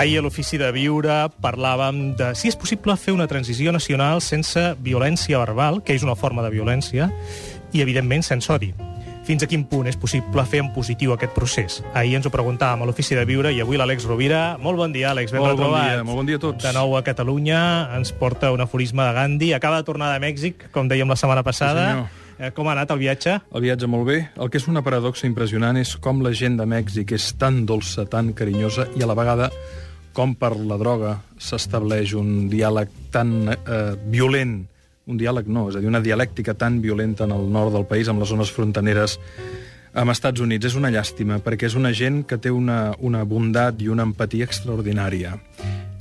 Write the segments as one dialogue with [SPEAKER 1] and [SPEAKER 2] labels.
[SPEAKER 1] Ahir a l'Ofici de Viure parlàvem de si és possible fer una transició nacional sense violència verbal, que és una forma de violència, i, evidentment, sense odi. Fins a quin punt és possible fer en positiu aquest procés? Ahir ens ho preguntàvem a l'Ofici de Viure i avui l'Àlex Rovira. Molt bon dia, Àlex. Ben
[SPEAKER 2] Molt bon
[SPEAKER 1] retrobat.
[SPEAKER 2] dia, molt bon dia a tots.
[SPEAKER 1] De nou a Catalunya ens porta un aforisme de Gandhi. Acaba de tornar de Mèxic, com dèiem la setmana passada.
[SPEAKER 2] senyor.
[SPEAKER 1] Eh, com ha anat el viatge?
[SPEAKER 2] El viatge molt bé. El que és una paradoxa impressionant és com la gent de Mèxic és tan dolça, tan carinyosa, i a la vegada com per la droga s'estableix un diàleg tan eh, violent, un diàleg no, és a dir, una dialèctica tan violenta en el nord del país, amb les zones fronteneres amb Estats Units. És una llàstima, perquè és una gent que té una, una bondat i una empatia extraordinària.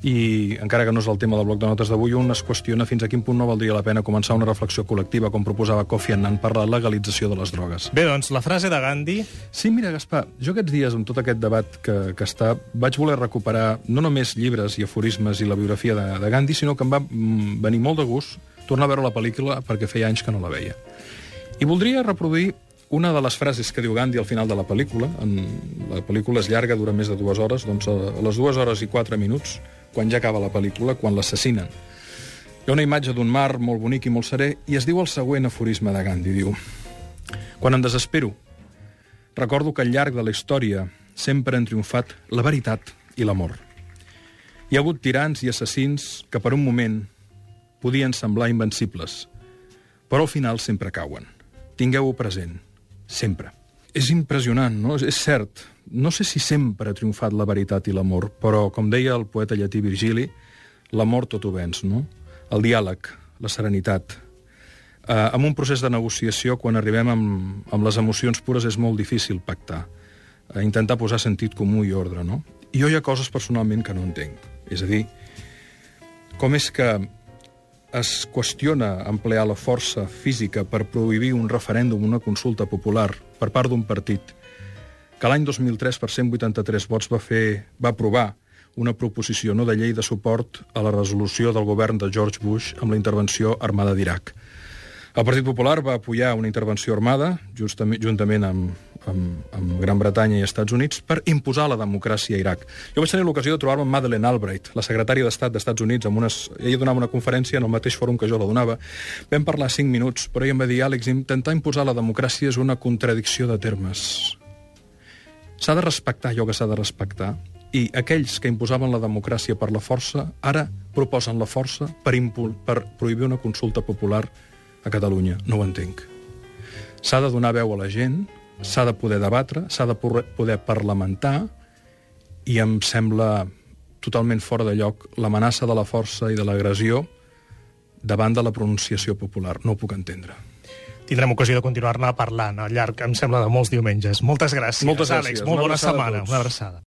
[SPEAKER 2] I, encara que no és el tema del bloc de notes d'avui, un es qüestiona fins a quin punt no valdria la pena començar una reflexió col·lectiva, com proposava Kofi Annan, per la legalització de les drogues.
[SPEAKER 1] Bé, doncs, la frase de Gandhi...
[SPEAKER 2] Sí, mira, Gaspar, jo aquests dies, amb tot aquest debat que, que està, vaig voler recuperar no només llibres i aforismes i la biografia de, de Gandhi, sinó que em va mm, venir molt de gust tornar a veure la pel·lícula perquè feia anys que no la veia. I voldria reproduir una de les frases que diu Gandhi al final de la pel·lícula. En, la pel·lícula és llarga, dura més de dues hores, doncs a, a les dues hores i quatre minuts, quan ja acaba la pel·lícula, quan l'assassinen. Hi ha una imatge d'un mar molt bonic i molt serè i es diu el següent aforisme de Gandhi. Diu, quan em desespero, recordo que al llarg de la història sempre han triomfat la veritat i l'amor. Hi ha hagut tirans i assassins que per un moment podien semblar invencibles, però al final sempre cauen. Tingueu-ho present, sempre. És impressionant, no? És cert. No sé si sempre ha triomfat la veritat i l'amor, però, com deia el poeta llatí Virgili, l'amor tot ho venç, no? El diàleg, la serenitat. Eh, en un procés de negociació, quan arribem amb, amb les emocions pures, és molt difícil pactar. Eh, intentar posar sentit comú i ordre, no? I jo hi ha coses personalment que no entenc. És a dir, com és que es qüestiona emplear la força física per prohibir un referèndum, una consulta popular per part d'un partit que l'any 2003 per 183 vots va fer va aprovar una proposició no de llei de suport a la resolució del govern de George Bush amb la intervenció armada d'Iraq. El Partit Popular va apoyar una intervenció armada, justament, juntament amb, amb, amb Gran Bretanya i Estats Units, per imposar la democràcia a Iraq. Jo vaig tenir l'ocasió de trobar-me amb Madeleine Albright, la secretària d'Estat dels Units, amb unes... ella donava una conferència en el mateix fòrum que jo la donava. Vam parlar cinc minuts, però ella em va dir, Àlex, intentar imposar la democràcia és una contradicció de termes. S'ha de respectar allò que s'ha de respectar, i aquells que imposaven la democràcia per la força, ara proposen la força per, per prohibir una consulta popular a Catalunya. No ho entenc. S'ha de donar veu a la gent, s'ha de poder debatre, s'ha de poder parlamentar, i em sembla totalment fora de lloc l'amenaça de la força i de l'agressió davant de la pronunciació popular. No ho puc entendre.
[SPEAKER 1] Tindrem ocasió de continuar-ne parlant al llarg, em sembla, de molts diumenges. Moltes gràcies,
[SPEAKER 2] Moltes gràcies.
[SPEAKER 1] Àlex. Molt bona setmana. Una abraçada.